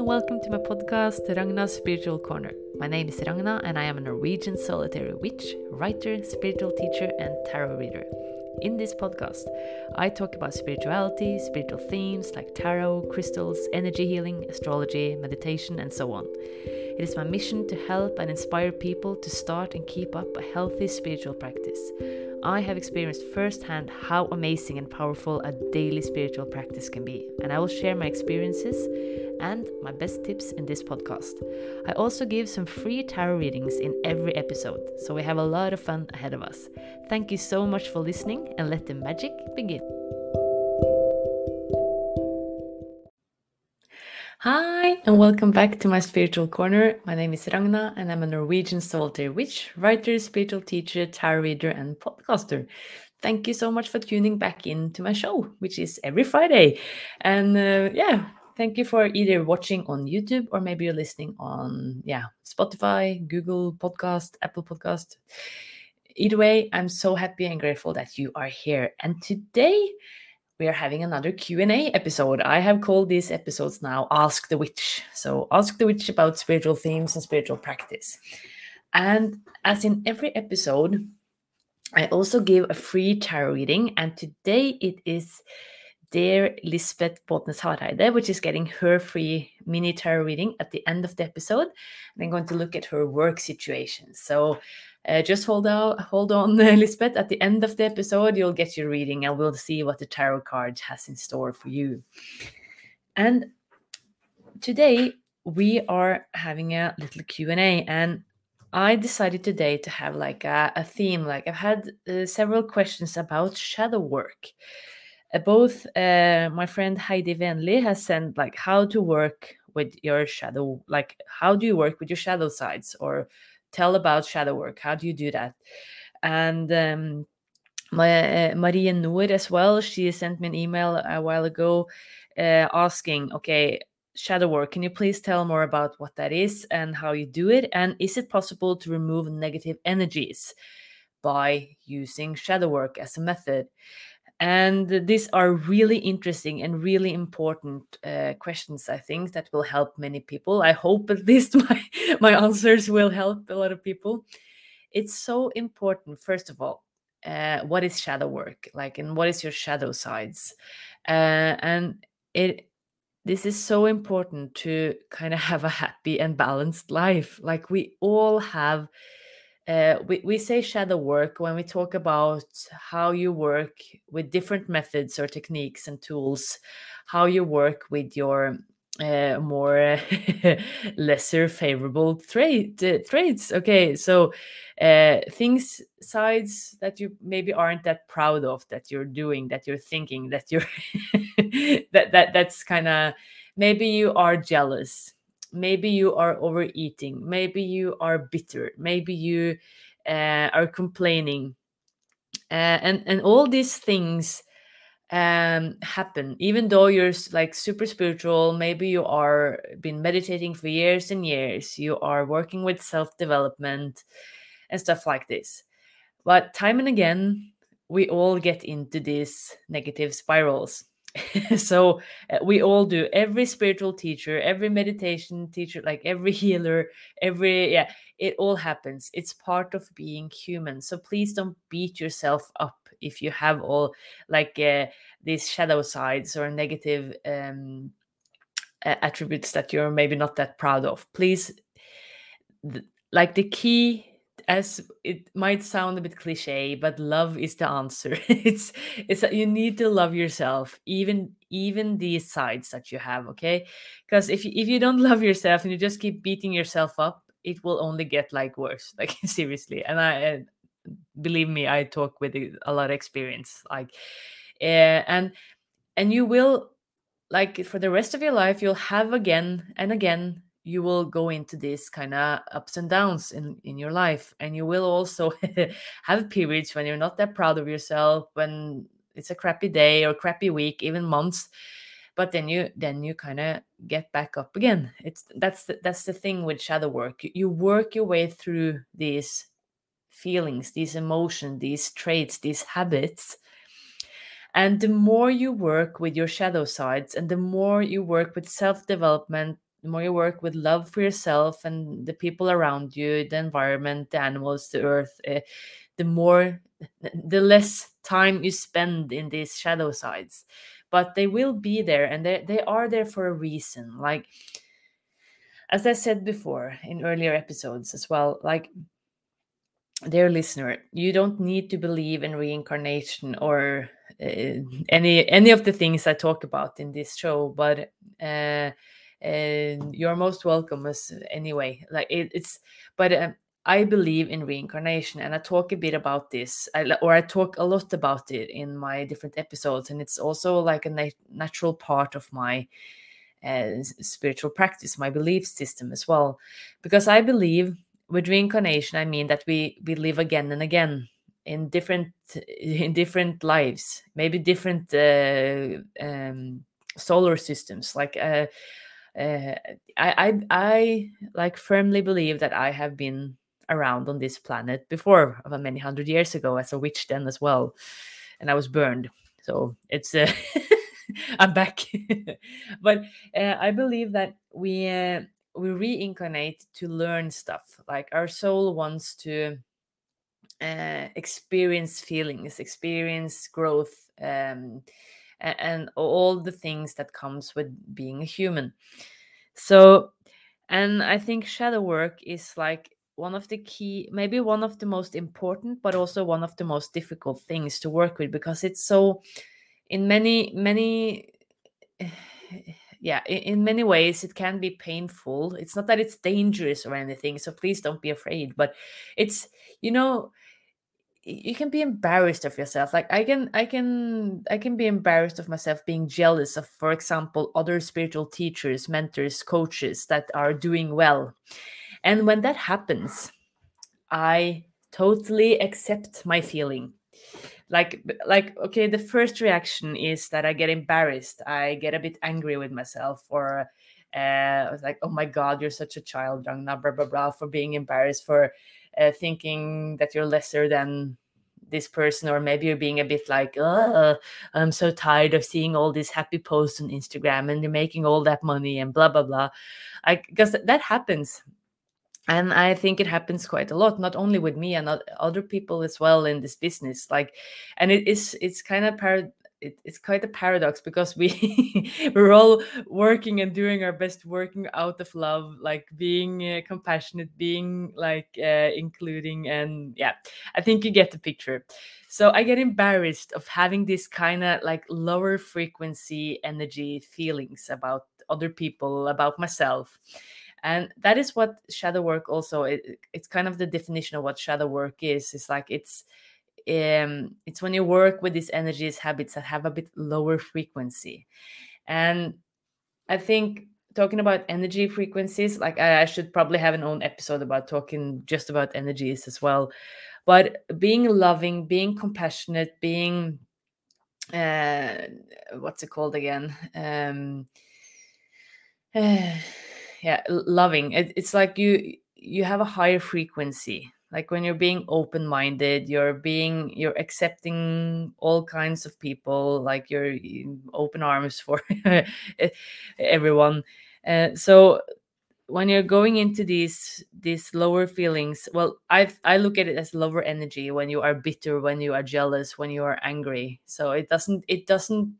and welcome to my podcast, Ragna's Spiritual Corner. My name is Ragna, and I am a Norwegian solitary witch, writer, spiritual teacher, and tarot reader. In this podcast, I talk about spirituality, spiritual themes like tarot, crystals, energy healing, astrology, meditation, and so on. It is my mission to help and inspire people to start and keep up a healthy spiritual practice. I have experienced firsthand how amazing and powerful a daily spiritual practice can be, and I will share my experiences and my best tips in this podcast. I also give some free tarot readings in every episode, so we have a lot of fun ahead of us. Thank you so much for listening, and let the magic begin. Hi, and welcome back to my spiritual corner. My name is Ragna, and I'm a Norwegian solitary witch, writer, spiritual teacher, tarot reader, and podcaster. Thank you so much for tuning back into my show, which is every Friday. And uh, yeah, thank you for either watching on YouTube or maybe you're listening on yeah Spotify, Google Podcast, Apple Podcast. Either way, I'm so happy and grateful that you are here. And today we are having another Q&A episode. I have called these episodes now Ask the Witch. So Ask the Witch about spiritual themes and spiritual practice. And as in every episode, I also give a free tarot reading and today it is dear Lisbeth Båtnes Hareide, which is getting her free mini tarot reading at the end of the episode. And I'm going to look at her work situation. So uh, just hold out, hold on, Lisbeth. At the end of the episode, you'll get your reading, and we'll see what the tarot card has in store for you. And today we are having a little Q and A, and I decided today to have like a, a theme. Like I've had uh, several questions about shadow work. Uh, both uh, my friend Heidi Venli has sent like how to work with your shadow, like how do you work with your shadow sides, or tell about shadow work. How do you do that? And um, my, uh, Maria Noor as well. She sent me an email a while ago uh, asking, okay, shadow work. Can you please tell more about what that is and how you do it? And is it possible to remove negative energies by using shadow work as a method? And these are really interesting and really important uh, questions, I think, that will help many people. I hope at least my, my answers will help a lot of people. It's so important, first of all, uh, what is shadow work? Like, and what is your shadow sides? Uh, and it this is so important to kind of have a happy and balanced life. Like, we all have uh, we, we say shadow work when we talk about how you work with different methods or techniques and tools, how you work with your uh, more lesser favorable trait uh, traits. Okay, so uh, things sides that you maybe aren't that proud of that you're doing, that you're thinking, that you're that that that's kind of maybe you are jealous maybe you are overeating maybe you are bitter maybe you uh, are complaining. Uh, and and all these things um, happen. Even though you're like super spiritual maybe you are been meditating for years and years you are working with self development and stuff like this. But time and again we all get into these negative spirals so uh, we all do. Every spiritual teacher every meditation teacher like every healer every yeah it all happens. It's part of being human. So please don't beat yourself up if you have all like uh, these shadow sides or negative um attributes that you're maybe not that proud of. Please th- like the key as it might sound a bit cliche but love is the answer. It's it's that you need to love yourself even even these sides that you have okay? Because if you, if you don't love yourself and you just keep beating yourself up it will only get like worse like seriously. And i and believe me i talk with a lot of experience like uh, and and you will like for the rest of your life you'll have again and again you will go into this kind of ups and downs in in your life and you will also have periods when you're not that proud of yourself when it's a crappy day or crappy week even months but then you then you kind of get back up again. It's that's the, that's the thing with shadow work. You, you work your way through these feelings these emotions these traits these habits and the more you work with your shadow sides and the more you work with self development the more you work with love for yourself and the people around you the environment the animals the earth uh, the more the less time you spend in these shadow sides. But they will be there and they, they are there for a reason. Like as i said before in earlier episodes as well like dear listener you don't need to believe in reincarnation or uh, any any of the things i talk about in this show but uh, and you're most welcome as anyway like it, it's but um, i believe in reincarnation and i talk a bit about this I, or i talk a lot about it in my different episodes and it's also like a nat- natural part of my uh, spiritual practice my belief system as well. Because i believe with reincarnation i mean that we we live again and again in different in different lives maybe different uh, um, solar systems like uh, uh, I, I i like firmly believe that i have been around on this planet before of many hundred years ago as a witch then as well and i was burned. So it's uh, i'm back. But uh, i believe that we uh, we reincarnate to learn stuff. Like our soul wants to uh, experience feelings experience growth um, and, all the things that comes with being a human. So and i think shadow work is like one of the key maybe one of the most important but also one of the most difficult things to work with because it's so in many many yeah in, many ways it can be painful. It's not that it's dangerous or anything so please don't be afraid but it's you know you can be embarrassed of yourself like i can i can i can be embarrassed of myself being jealous of for example other spiritual teachers mentors coaches that are doing well. And when that happens i totally accept my feeling. Like like okay the first reaction is that i get embarrassed i get a bit angry with myself or uh, I was like, oh my God, you're such a child, Ragna, blah, blah, blah, for being embarrassed, for uh, thinking that you're lesser than this person, or maybe you're being a bit like, oh, I'm so tired of seeing all these happy posts on Instagram and you're making all that money and blah, blah, blah. I Because that happens and i think it happens quite a lot not only with me and other people as well in this business like and it is it's kind of par- it, it's quite a paradox because we we're all working and doing our best working out of love like being uh, compassionate being like uh, including and yeah i think you get the picture. So i get embarrassed of having this kind of like lower frequency energy feelings about other people about myself. And that is what shadow work also it, it's kind of the definition of what shadow work is. It's like it's um it's when you work with these energies habits that have a bit lower frequency. And i think talking about energy frequencies like I, should probably have an own episode about talking just about energies as well. But being loving being compassionate being uh what's it called again? Um uh, yeah loving. It, it's like you you have a higher frequency like when you're being open minded you're being you're accepting all kinds of people like you're open arms for everyone. Uh, so when you're going into these these lower feelings well i i look at it as lower energy when you are bitter when you are jealous when you are angry. So it doesn't it doesn't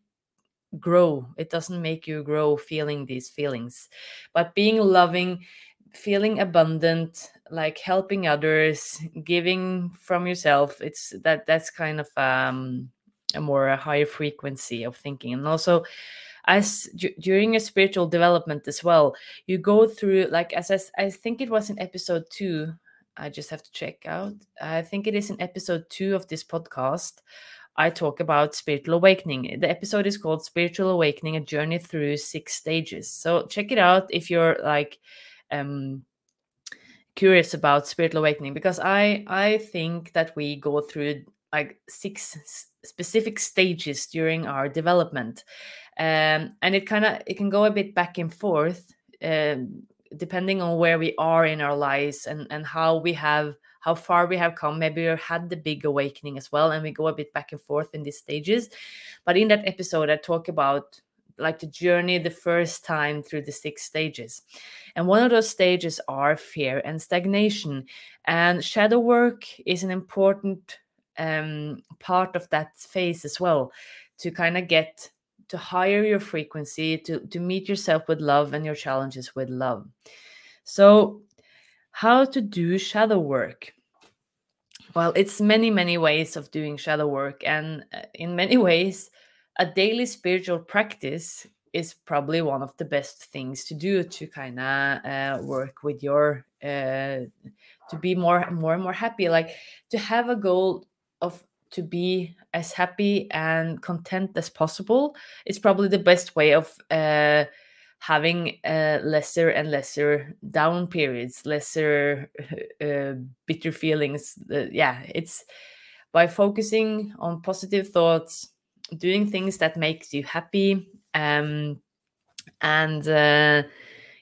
grow. It doesn't make you grow feeling these feelings. But being loving feeling abundant like helping others giving from yourself it's that that's kind of um a more a higher frequency of thinking and also as during a spiritual development as well you go through like as I, I think it was in episode two i just have to check out i think it is in episode two of this podcast I talk about spiritual awakening. The episode is called Spiritual Awakening A Journey Through Six Stages. So check it out if you're like um curious about spiritual awakening because I I think that we go through like six specific stages during our development. Um and it kind of it can go a bit back and forth um depending on where we are in our lives and and how we have how far we have come. Maybe we had the big awakening as well, and we go a bit back and forth in these stages. But in that episode, I talk about like to journey the first time through the six stages. And one of those stages are fear and stagnation. And shadow work is an important um, part of that phase as well to kind of get to higher your frequency to to meet yourself with love and your challenges with love. So how to do shadow work? Well it's many many ways of doing shadow work and uh, in many ways a daily spiritual practice is probably one of the best things to do to kind of uh, work with your uh, to be more more and more happy like to have a goal of to be as happy and content as possible is probably the best way of uh, having uh, lesser and lesser down periods lesser uh, bitter feelings uh, yeah it's by focusing on positive thoughts doing things that makes you happy um, and uh,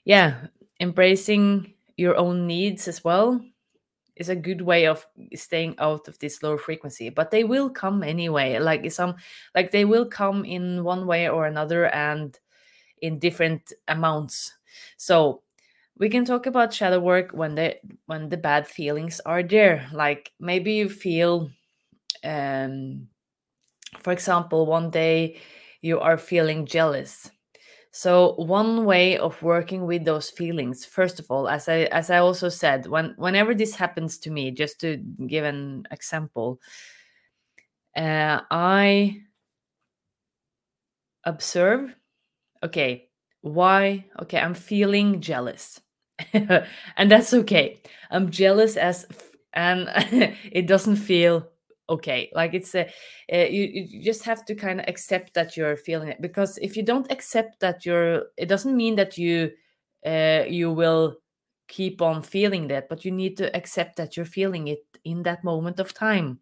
yeah embracing your own needs as well is a good way of staying out of this lower frequency but they will come anyway like some like they will come in one way or another and in different amounts. So we can talk about shadow work when the when the bad feelings are there like maybe you feel um for example one day you are feeling jealous so one way of working with those feelings, first of all, as I as I also said, when whenever this happens to me, just to give an example, uh, I observe. Okay, why? Okay, I'm feeling jealous, and that's okay. I'm jealous as, and it doesn't feel okay like it's a uh, you, you just have to kind of accept that you're feeling it because if you don't accept that you're it doesn't mean that you uh, you will keep on feeling that but you need to accept that you're feeling it in that moment of time.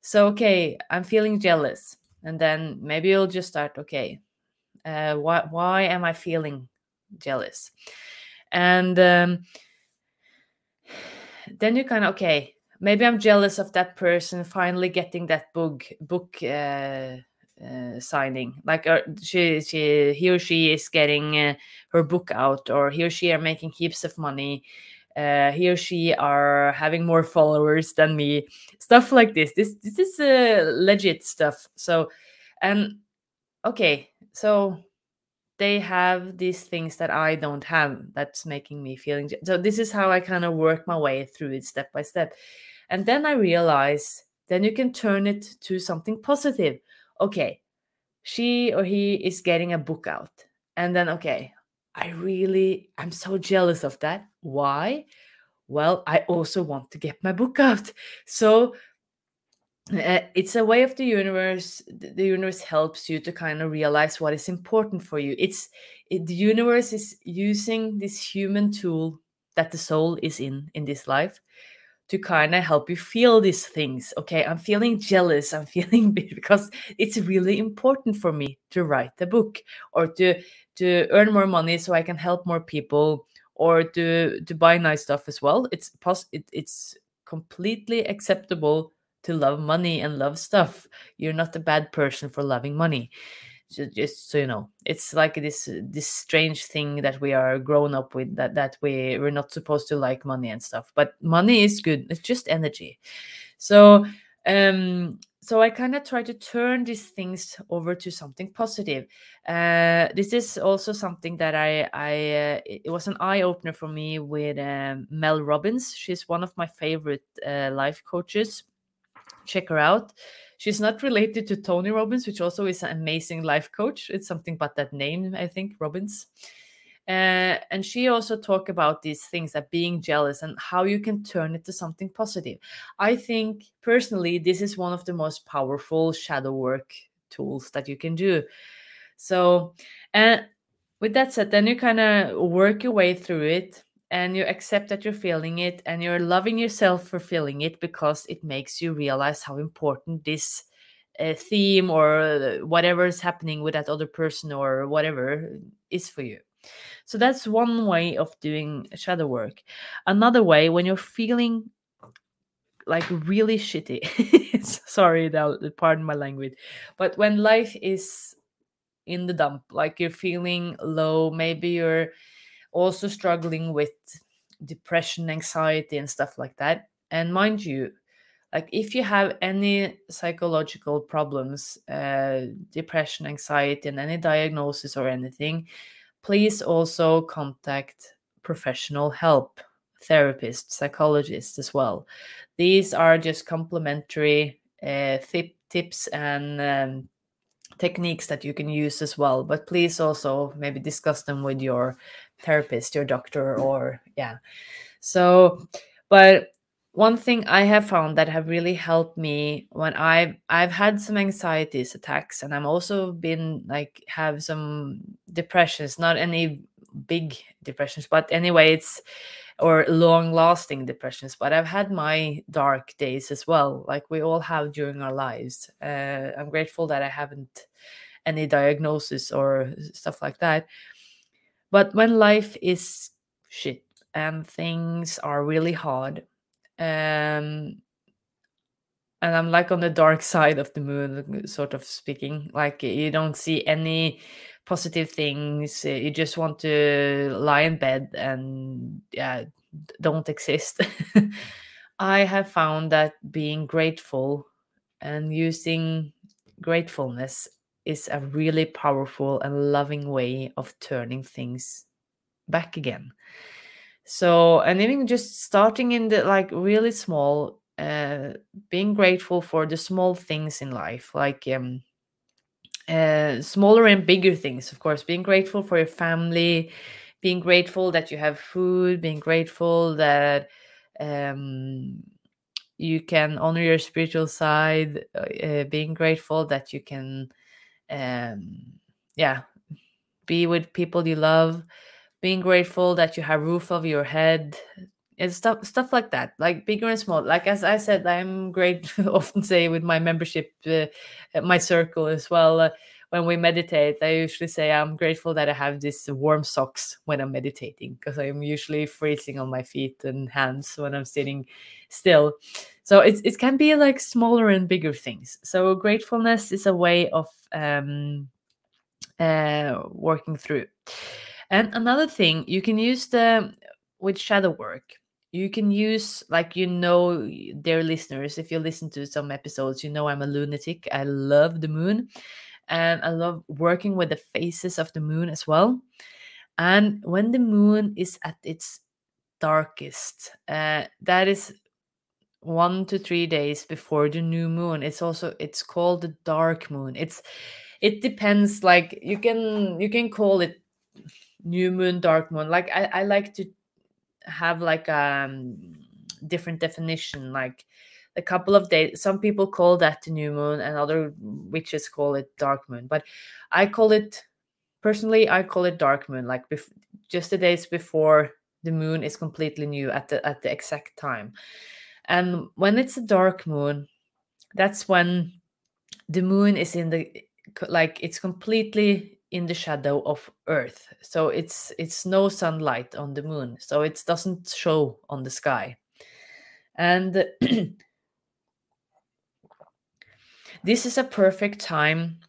So okay i'm feeling jealous and then maybe you'll just start okay uh, why why am i feeling jealous? And um, then you kind of okay maybe I'm jealous of that person finally getting that book book uh, uh, signing. Like uh, she, she, he or she is getting uh, her book out, or he or she are making heaps of money. Uh, he or she are having more followers than me. Stuff like this. This this is uh, legit stuff. So, and okay, so they have these things that I don't have. That's making me feeling. So this is how I kind of work my way through it step by step. And then I realize then you can turn it to something positive. Okay, she or he is getting a book out. And then, okay, I really, I'm so jealous of that. Why? Well, I also want to get my book out. So uh, it's a way of the universe. The universe helps you to kind of realize what is important for you. It's it, the universe is using this human tool that the soul is in in this life to kind of help you feel these things. Okay, I'm feeling jealous. I'm feeling because it's really important for me to write the book or to to earn more money so I can help more people or to to buy nice stuff as well. It's pos- it, it's completely acceptable to love money and love stuff. You're not a bad person for loving money just so you know. It's like this this strange thing that we are grown up with that that we we're not supposed to like money and stuff but money is good it's just energy. So um so i kind of try to turn these things over to something positive. Uh this is also something that i i uh, it was an eye opener for me with um, mel robbins. She's one of my favorite uh, life coaches check her out She's not related to Tony Robbins, which also is an amazing life coach. It's something but that name, I think, Robbins. Uh, and she also talked about these things that being jealous and how you can turn it to something positive. I think personally, this is one of the most powerful shadow work tools that you can do. So, and with that said, then you kind of work your way through it and you accept that you're feeling it and you're loving yourself for feeling it because it makes you realize how important this uh, theme or whatever is happening with that other person or whatever is for you. So that's one way of doing shadow work. Another way, when you're feeling like really shitty, sorry, pardon my language, but when life is in the dump, like you're feeling low, maybe you're also struggling with depression, anxiety, and stuff like that. And mind you, like if you have any psychological problems, uh, depression, anxiety, and any diagnosis or anything, please also contact professional help, therapists, psychologists as well. These are just complementary uh, tips and um, techniques that you can use as well. But please also maybe discuss them with your therapist, your doctor, or yeah. So, but one thing I have found that have really helped me when I've I've had some anxieties attacks and I'm also been like have some depressions, not any big depressions, but anyway, it's or long lasting depressions but i've had my dark days as well like we all have during our lives uh, i'm grateful that i haven't any diagnosis or stuff like that but when life is shit and things are really hard um and i'm like on the dark side of the moon sort of speaking like you don't see any positive things you just want to lie in bed and yeah don't exist. I have found that being grateful and using gratefulness is a really powerful and loving way of turning things back again. So and even just starting in the like really small uh being grateful for the small things in life like um uh, smaller and bigger things, of course, being grateful for your family, being grateful that you have food, being grateful that um, you can honor your spiritual side, uh, being grateful that you can, um, yeah, be with people you love, being grateful that you have roof over your head, and stuff stuff like that like bigger and small like as i said i'm great often say with my membership uh, my circle as well uh, when we meditate i usually say i'm grateful that i have these warm socks when i'm meditating because i'm usually freezing on my feet and hands when i'm sitting still so it's, it can be like smaller and bigger things. So gratefulness is a way of um, uh, working through. And another thing you can use the with shadow work you can use like you know dear listeners if you listen to some episodes you know i'm a lunatic. I love the moon and i love working with the phases of the moon as well. And when the moon is at its darkest uh, that is one to three days before the new moon. It's also it's called the dark moon. It's it depends like you can you can call it new moon dark moon. Like i, I like to have like a um, different definition like a couple of days some people call that the new moon and other witches call it dark moon. But i call it personally i call it dark moon like just the days before the moon is completely new at the at the exact time and when it's a dark moon that's when the moon is in the like it's completely in the shadow of earth. So it's it's no sunlight on the moon. So it doesn't show on the sky. And this is a perfect time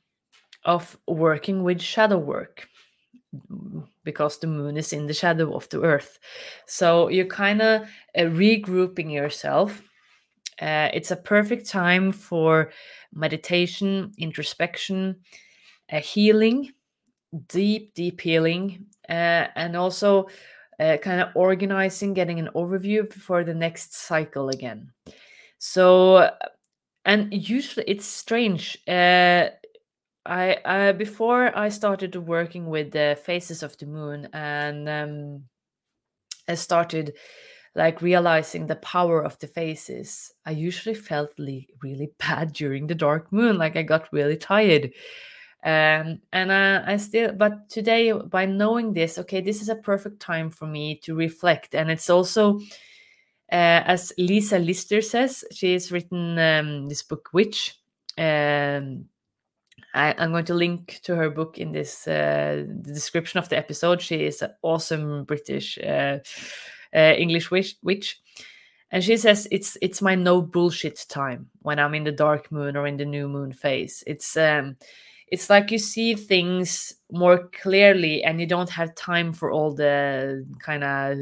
of working with shadow work because the moon is in the shadow of the earth so you're kind of uh, regrouping yourself uh, it's a perfect time for meditation introspection uh, healing deep, deep healing, uh, and also uh, kind of organizing, getting an overview for the next cycle again. So, and usually it's strange. Uh, I, I before I started working with the phases of the moon, and um, I started like realizing the power of the phases. I usually felt really, really bad during the dark moon, like I got really tired um, and uh, I still, but today, by knowing this, okay, this is a perfect time for me to reflect. And it's also, uh, as Lisa Lister says, she has written um, this book, Witch. Um, I, am going to link to her book in this uh, description of the episode. She is an awesome British uh, uh, English witch, witch, and she says it's it's my no bullshit time when I'm in the dark moon or in the new moon phase. It's um, it's like you see things more clearly and you don't have time for all the kind of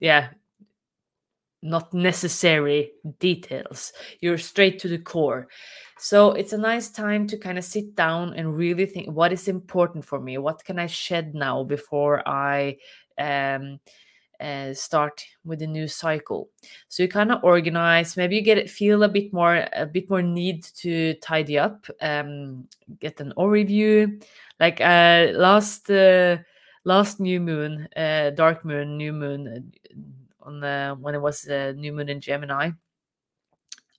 yeah not necessary details. You're straight to the core. So it's a nice time to kind of sit down and really think what is important for me? What can i shed now before i um uh, start with a new cycle? So you kind of organize maybe you get feel a bit more a bit more need to tidy up um get an overview. Like uh last uh, last new moon uh dark moon new moon uh, on the when it was the new moon in gemini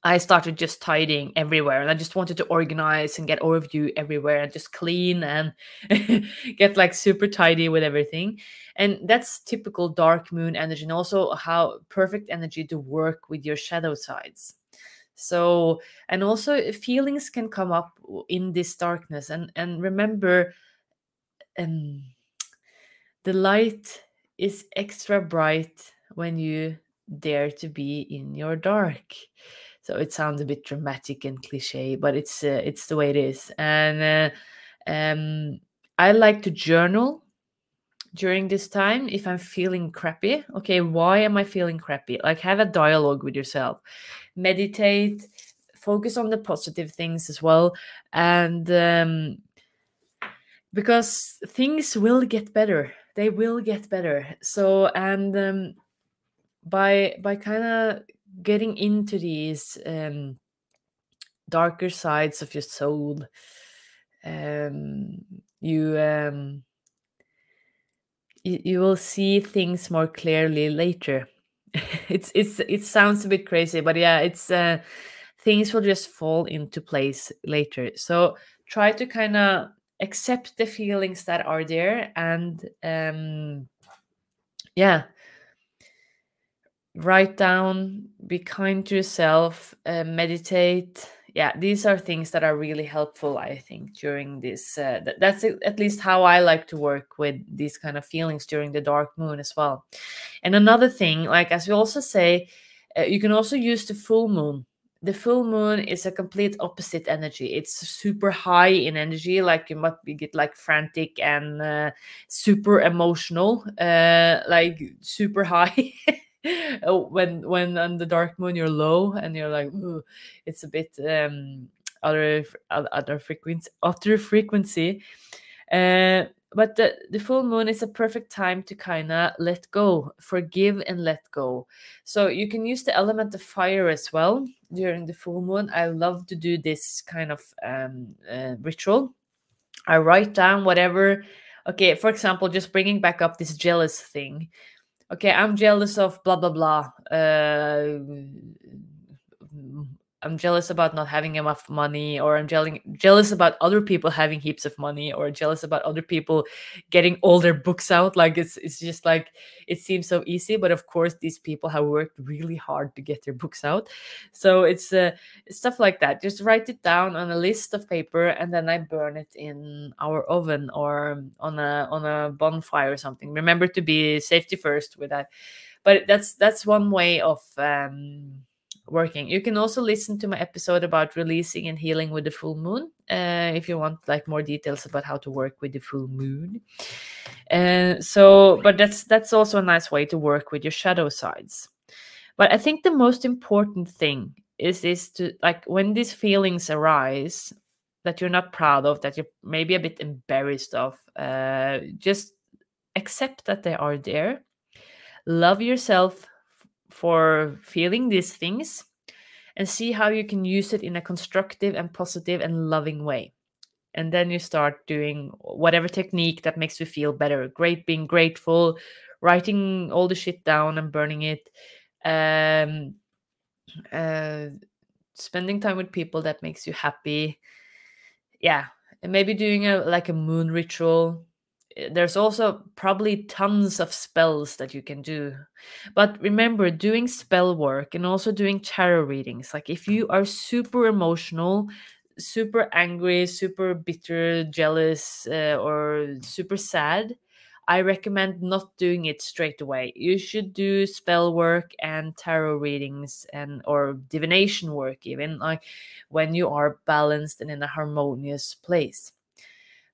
I started just tidying everywhere and I just wanted to organize and get overview everywhere and just clean and get like super tidy with everything. And that's typical dark moon energy and also how perfect energy to work with your shadow sides. So, and also feelings can come up in this darkness and and remember um the light is extra bright when you dare to be in your dark. So it sounds a bit dramatic and cliche but it's uh, it's the way it is. And uh, um, i like to journal during this time if i'm feeling crappy. Okay why am i feeling crappy? Like have a dialogue with yourself. Meditate. Focus on the positive things as well. And um, because things will get better. They will get better. So and um, by by kind of getting into these um, darker sides of your soul, um, you um, you, you will see things more clearly later. it's it's it sounds a bit crazy, but yeah, it's uh, things will just fall into place later. So try to kind of accept the feelings that are there and um yeah write down, be kind to yourself, uh, meditate. Yeah, these are things that are really helpful, I think, during this. Uh, th- that's at least how I like to work with these kind of feelings during the dark moon as well. And another thing, like as we also say, uh, you can also use the full moon. The full moon is a complete opposite energy. It's super high in energy, like you might be get like frantic and uh, super emotional, uh, like super high. Oh, when when on the dark moon you're low and you're like it's a bit um other other frequency other frequency. Uh but the, the full moon is a perfect time to kind of let go forgive and let go. So you can use the element of fire as well during the full moon. I love to do this kind of um, uh, ritual. I write down whatever okay for example just bringing back up this jealous thing okay, I'm jealous of blah blah blah. Uh, I'm jealous about not having enough money, or I'm jealous jealous about other people having heaps of money, or jealous about other people getting all their books out. Like it's it's just like it seems so easy, but of course these people have worked really hard to get their books out. So it's uh, stuff like that. Just write it down on a list of paper, and then I burn it in our oven or on a on a bonfire or something. Remember to be safety first with that. But that's that's one way of um, working. You can also listen to my episode about releasing and healing with the full moon uh, if you want like more details about how to work with the full moon. Uh, so, but that's that's also a nice way to work with your shadow sides. But I think the most important thing is is to like when these feelings arise that you're not proud of, that you're maybe a bit embarrassed of, uh, just accept that they are there. Love yourself for feeling these things and see how you can use it in a constructive and positive and loving way. And then you start doing whatever technique that makes you feel better. Great, being grateful, writing all the shit down and burning it. Um, uh, spending time with people that makes you happy. Yeah, and maybe doing a like a moon ritual there's also probably tons of spells that you can do. But remember, doing spell work and also doing tarot readings, like if you are super emotional, super angry, super bitter, jealous, uh, or super sad, I recommend not doing it straight away. You should do spell work and tarot readings and or divination work even like when you are balanced and in a harmonious place.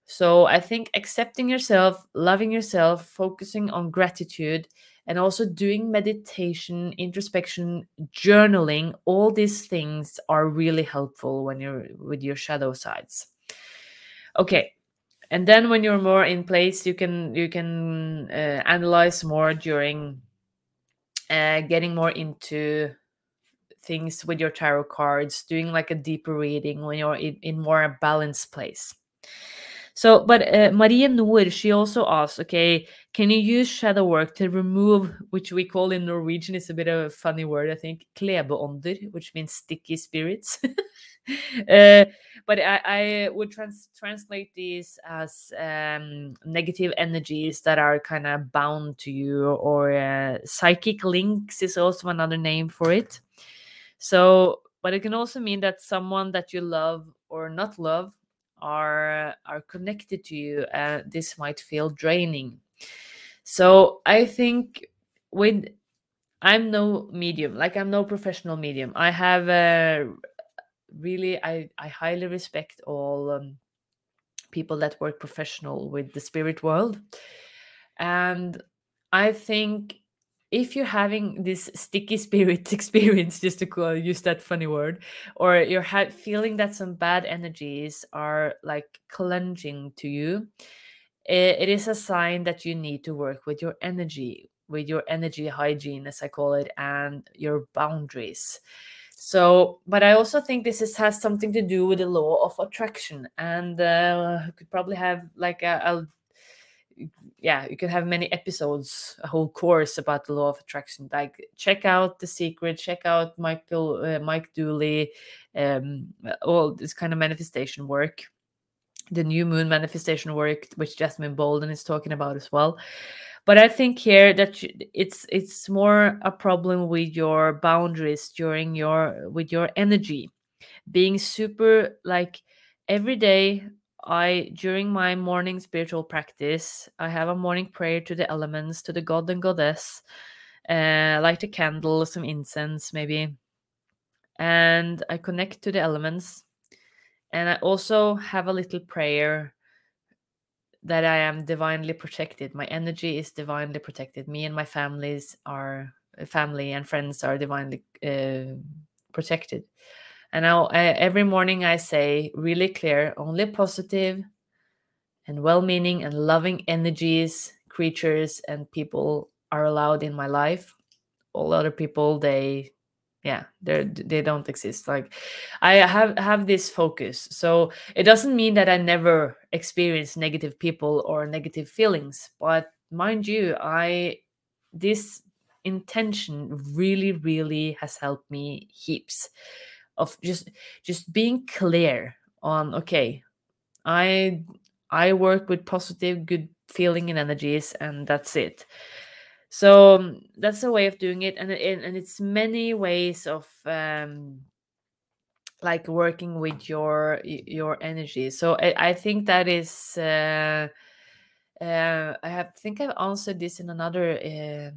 So I think accepting yourself, loving yourself, focusing on gratitude and also doing meditation, introspection, journaling, all these things are really helpful when you're with your shadow sides. Okay. And then when you're more in place, you can you can uh, analyze more during uh, getting more into things with your tarot cards, doing like a deeper reading when you're in, in more a balanced place. So, but uh, Maria Noor, she also asked, okay, can you use shadow work to remove, which we call in Norwegian, it's a bit of a funny word, I think, klebeånder, which means sticky spirits. uh, but I, I would trans- translate these as um, negative energies that are kind of bound to you, or uh, psychic links is also another name for it. So, but it can also mean that someone that you love or not love are are connected to you and this might feel draining. So i think with i'm no medium like i'm no professional medium. I have a really i i highly respect all um, people that work professional with the spirit world. And i think if you're having this sticky spirit experience, just to call, use that funny word, or you're ha- feeling that some bad energies are like clunging to you, it, it is a sign that you need to work with your energy, with your energy hygiene, as I call it, and your boundaries. So, but I also think this is, has something to do with the law of attraction, and uh, could probably have like a, a yeah you can have many episodes a whole course about the law of attraction. Like check out the secret check out michael uh, mike dooley um all this kind of manifestation work. The new moon manifestation work which jasmine bolden is talking about as well. But i think here that it's it's more a problem with your boundaries during your with your energy. Being super like every day I during my morning spiritual practice, I have a morning prayer to the elements, to the god and goddess, uh, light a candle, some incense maybe, and I connect to the elements. And I also have a little prayer that I am divinely protected. My energy is divinely protected. Me and my families are family and friends are divinely uh, protected. And now every morning I say really clear, only positive and well meaning and loving energies, creatures, and people are allowed in my life. All other people, they yeah they they don't exist. Like i have have this focus. So it doesn't mean that i never experience negative people or negative feelings but mind you i this intention really really has helped me heaps of just just being clear on okay i i work with positive good feeling and energies and that's it. So um, that's a way of doing it and and it's many ways of um like working with your your energy. So i, I think that is uh, uh i have think i've answered this in another um,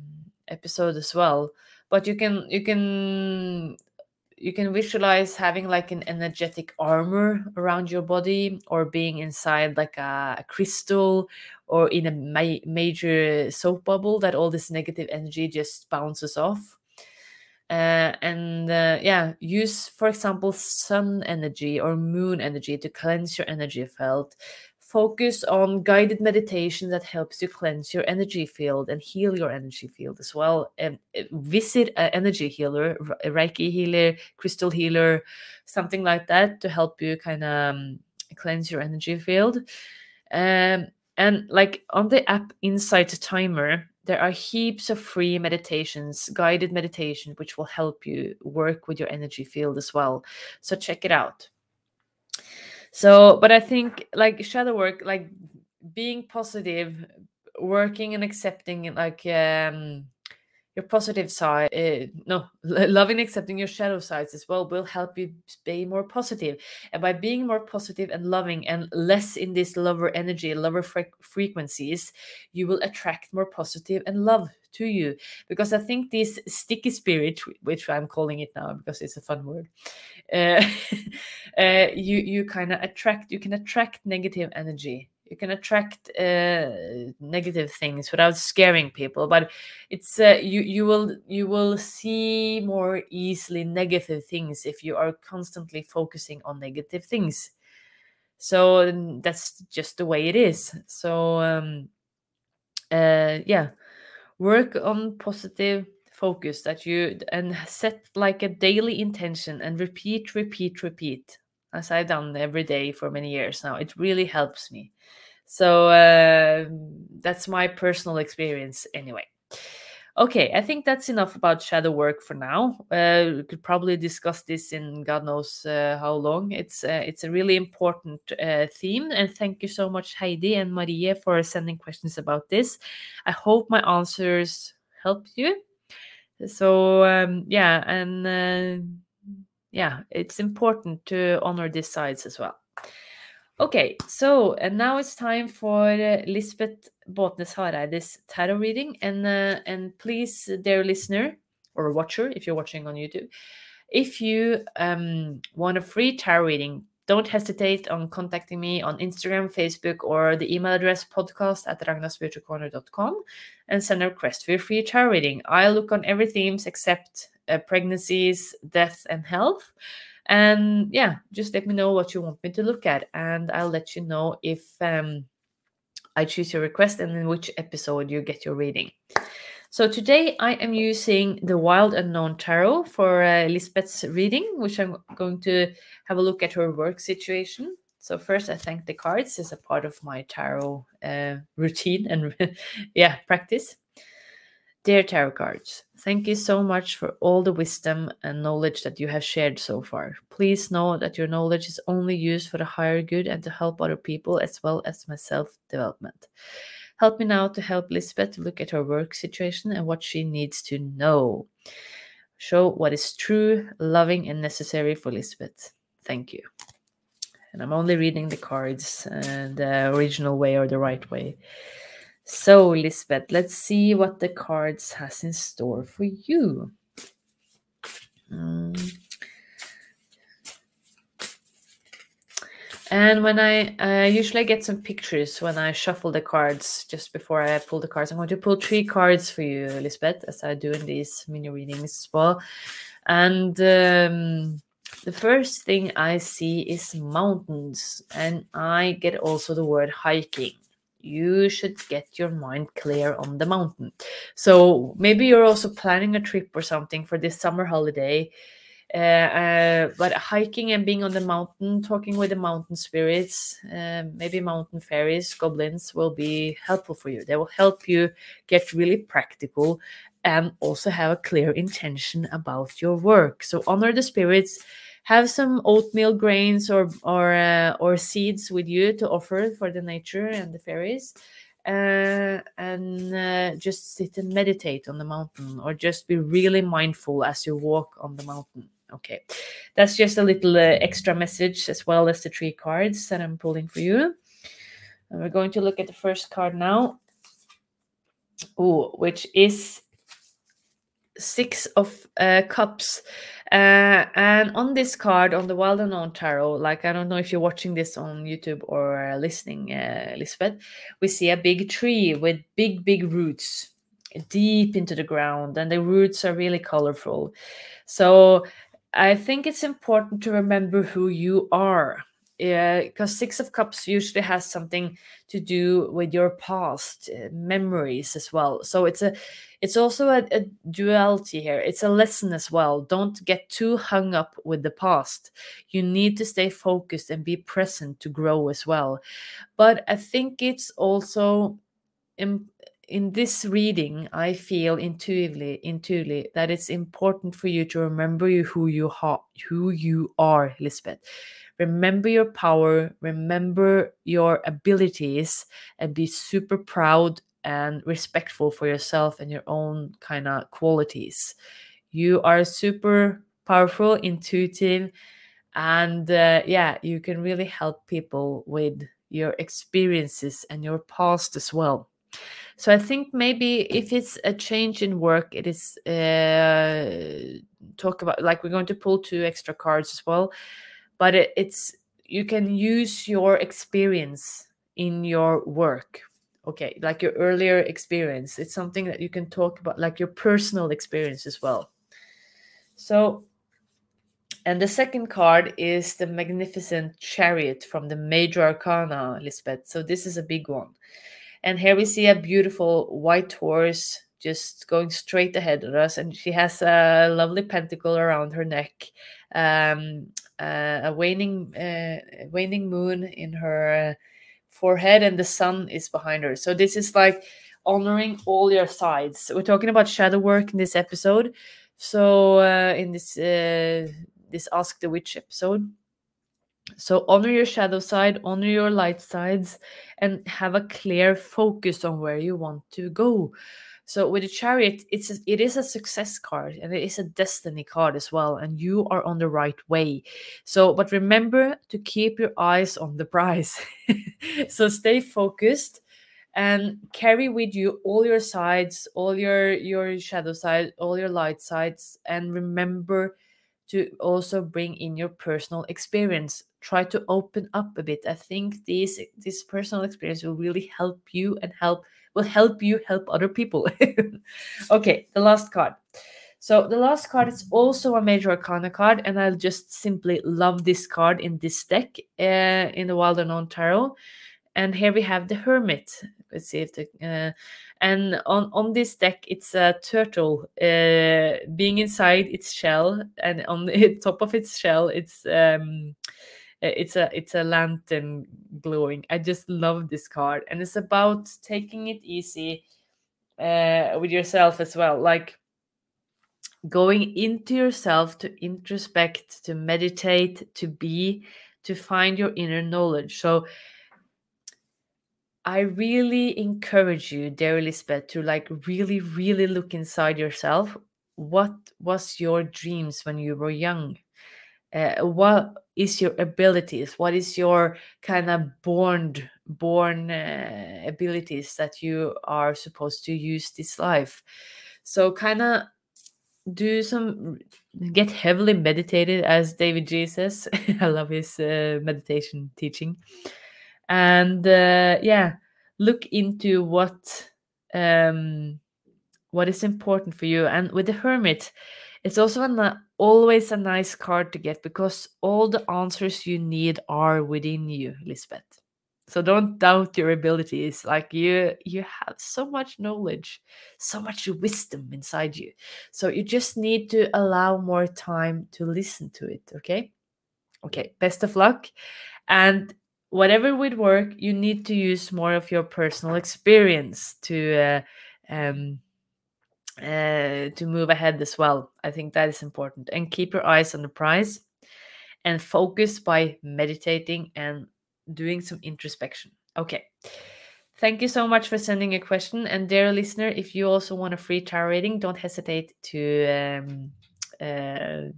episode as well but you can you can you can visualize having like an energetic armor around your body or being inside like a, a crystal or in a ma- major soap bubble that all this negative energy just bounces off. Uh, and uh, yeah use for example sun energy or moon energy to cleanse your energy field focus on guided meditation that helps you cleanse your energy field and heal your energy field as well. And uh, visit an energy healer, a Reiki healer, crystal healer, something like that to help you kind of um, cleanse your energy field. Um, and like on the app Insight Timer, there are heaps of free meditations, guided meditation, which will help you work with your energy field as well. So check it out. So, but I think like shadow work, like being positive, working and accepting, like um, your positive side uh, no loving accepting your shadow sides as well will help you be more positive. and by being more positive and loving and less in this lower energy lower fre- frequencies you will attract more positive and love to you because i think this sticky spirit which i'm calling it now because it's a fun word uh, uh, you you kind of attract you can attract negative energy you can attract uh, negative things without scaring people but it's uh, you you will you will see more easily negative things if you are constantly focusing on negative things. So that's just the way it is. So um uh yeah work on positive focus that you and set like a daily intention and repeat repeat repeat as i've done every day for many years now it really helps me so uh, that's my personal experience anyway. Okay, I think that's enough about shadow work for now. Uh, we could probably discuss this in God knows uh, how long. It's uh, it's a really important uh, theme, and thank you so much, Heidi and Marie, for sending questions about this. I hope my answers helped you. So um, yeah, and uh, yeah, it's important to honor these sides as well. Okay, so and now it's time for uh, Lisbeth Båtnes Hareides tarot reading, and uh, and please, dear listener or watcher, if you're watching on YouTube, if you um, want a free tarot reading, don't hesitate on contacting me on Instagram, Facebook, or the email address podcast at ragnarspiritualcorner.com and send a request for your free tarot reading. I look on every themes except uh, pregnancies, death, and health. And yeah, just let me know what you want me to look at, and I'll let you know if um, I choose your request and in which episode you get your reading. So today I am using the Wild Unknown Tarot for uh, Lisbeth's reading, which I'm going to have a look at her work situation. So first, I thank the cards as a part of my tarot uh, routine and yeah practice. Dear tarot cards, thank you so much for all the wisdom and knowledge that you have shared so far. Please know that your knowledge is only used for the higher good and to help other people as well as my self development. Help me now to help Lisbeth look at her work situation and what she needs to know. Show what is true, loving, and necessary for Lisbeth. Thank you. And I'm only reading the cards uh, the original way or the right way. So, Lisbeth, let's see what the cards has in store for you. Mm. And when I uh, usually get some pictures when I shuffle the cards just before I pull the cards, I'm going to pull three cards for you, Lisbeth, as I do in these mini readings as well. And um, the first thing I see is mountains, and I get also the word hiking you should get your mind clear on the mountain. So maybe you're also planning a trip or something for this summer holiday. Uh, but hiking and being on the mountain, talking with the mountain spirits, uh, maybe mountain fairies, goblins will be helpful for you. They will help you get really practical and also have a clear intention about your work. So honor the spirits have some oatmeal grains or or uh, or seeds with you to offer for the nature and the fairies uh, and uh, just sit and meditate on the mountain or just be really mindful as you walk on the mountain okay. That's just a little uh, extra message as well as the three cards that i'm pulling for you. And we're going to look at the first card now. Oh which is six of uh, cups. Uh, and on this card on the wild unknown tarot like i don't know if you're watching this on youtube or uh, listening uh, lisbeth we see a big tree with big big roots deep into the ground and the roots are really colorful. So i think it's important to remember who you are. Because six of cups usually has something to do with your past uh, memories as well. So it's a it's also a, a, duality here. It's a lesson as well. Don't get too hung up with the past. You need to stay focused and be present to grow as well. But i think it's also in, in this reading i feel intuitively intuitively that it's important for you to remember who you ha- who you are lisbeth remember your power, remember your abilities, and be super proud and respectful for yourself and your own kind of qualities. You are super powerful, intuitive, and uh, yeah, you can really help people with your experiences and your past as well. So I think maybe if it's a change in work, it is uh, talk about like we're going to pull two extra cards as well, but it, it's you can use your experience in your work. Okay like your earlier experience it's something that you can talk about like your personal experience as well. So and the second card is the magnificent chariot from the major arcana lisbeth. So this is a big one and here we see a beautiful white horse just going straight ahead of us and she has a lovely pentacle around her neck um, uh, a waning uh, waning moon in her forehead and the sun is behind her. So this is like honoring all your sides. We're talking about shadow work in this episode. So uh, in this uh, this Ask the Witch episode. So honor your shadow side, honor your light sides, and have a clear focus on where you want to go. So with the chariot, it's a, it is a success card and it is a destiny card as well, and you are on the right way. So, but remember to keep your eyes on the prize. so stay focused and carry with you all your sides, all your your shadow side, all your light sides, and remember to also bring in your personal experience try to open up a bit i think this this personal experience will really help you and help will help you help other people. okay, the last card. So the last card is also a major arcana card, and I just simply love this card in this deck uh, in the Wild Unknown Tarot. And here we have the Hermit. Let's see if the uh, and on on this deck it's a turtle uh, being inside its shell, and on the top of its shell it's um it's a it's a lantern glowing. I just love this card and it's about taking it easy uh, with yourself as well like going into yourself to introspect to meditate to be to find your inner knowledge. So i really encourage you dear lisbeth to like really really look inside yourself. What was your dreams when you were young? Uh, what is your abilities? What is your kind of born born uh, abilities that you are supposed to use this life? So kind of do some get heavily meditated as davidji says. I love his uh, meditation teaching and uh, yeah look into what um what is important for you and with the hermit it's also a, always a nice card to get because all the answers you need are within you, Lisbeth. So don't doubt your abilities. Like you you have so much knowledge, so much wisdom inside you. So you just need to allow more time to listen to it, okay? Okay, best of luck. And whatever would work, you need to use more of your personal experience to uh, um, uh, to move ahead as well. I think that is important. And keep your eyes on the prize and focus by meditating and doing some introspection. Okay. Thank you so much for sending a question. And dear listener, if you also want a free tarot reading, don't hesitate to um, uh,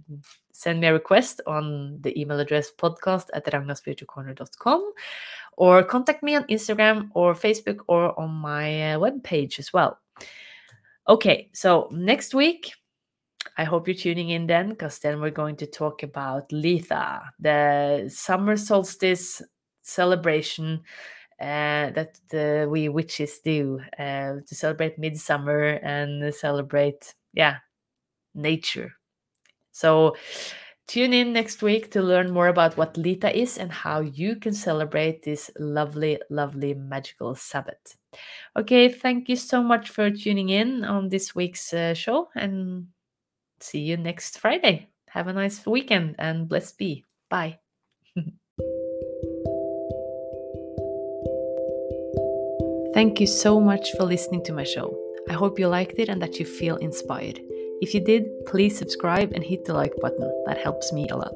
send me a request on the email address podcast at ragnaspiritualcorner.com or contact me on Instagram or Facebook or on my uh, webpage as well. Okay, so next week, I hope you're tuning in then, because then we're going to talk about Litha, the summer solstice celebration uh, that uh, we witches do uh, to celebrate midsummer and celebrate, yeah, nature. So tune in next week to learn more about what Litha is and how you can celebrate this lovely, lovely magical Sabbath. Okay, thank you so much for tuning in on this week's uh, show and see you next Friday. Have a nice weekend and blessed be. Bye. Thank you so much for listening to my show. I hope you liked it and that you feel inspired. If you did, please subscribe and hit the like button. That helps me a lot.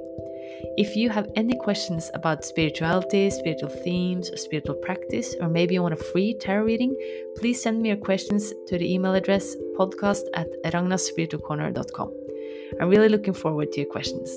If you have any questions about spirituality, spiritual themes, spiritual practice, or maybe you want a free tarot reading, please send me your questions to the email address podcast at ragnasspiritualcorner.com. I'm really looking forward to your questions.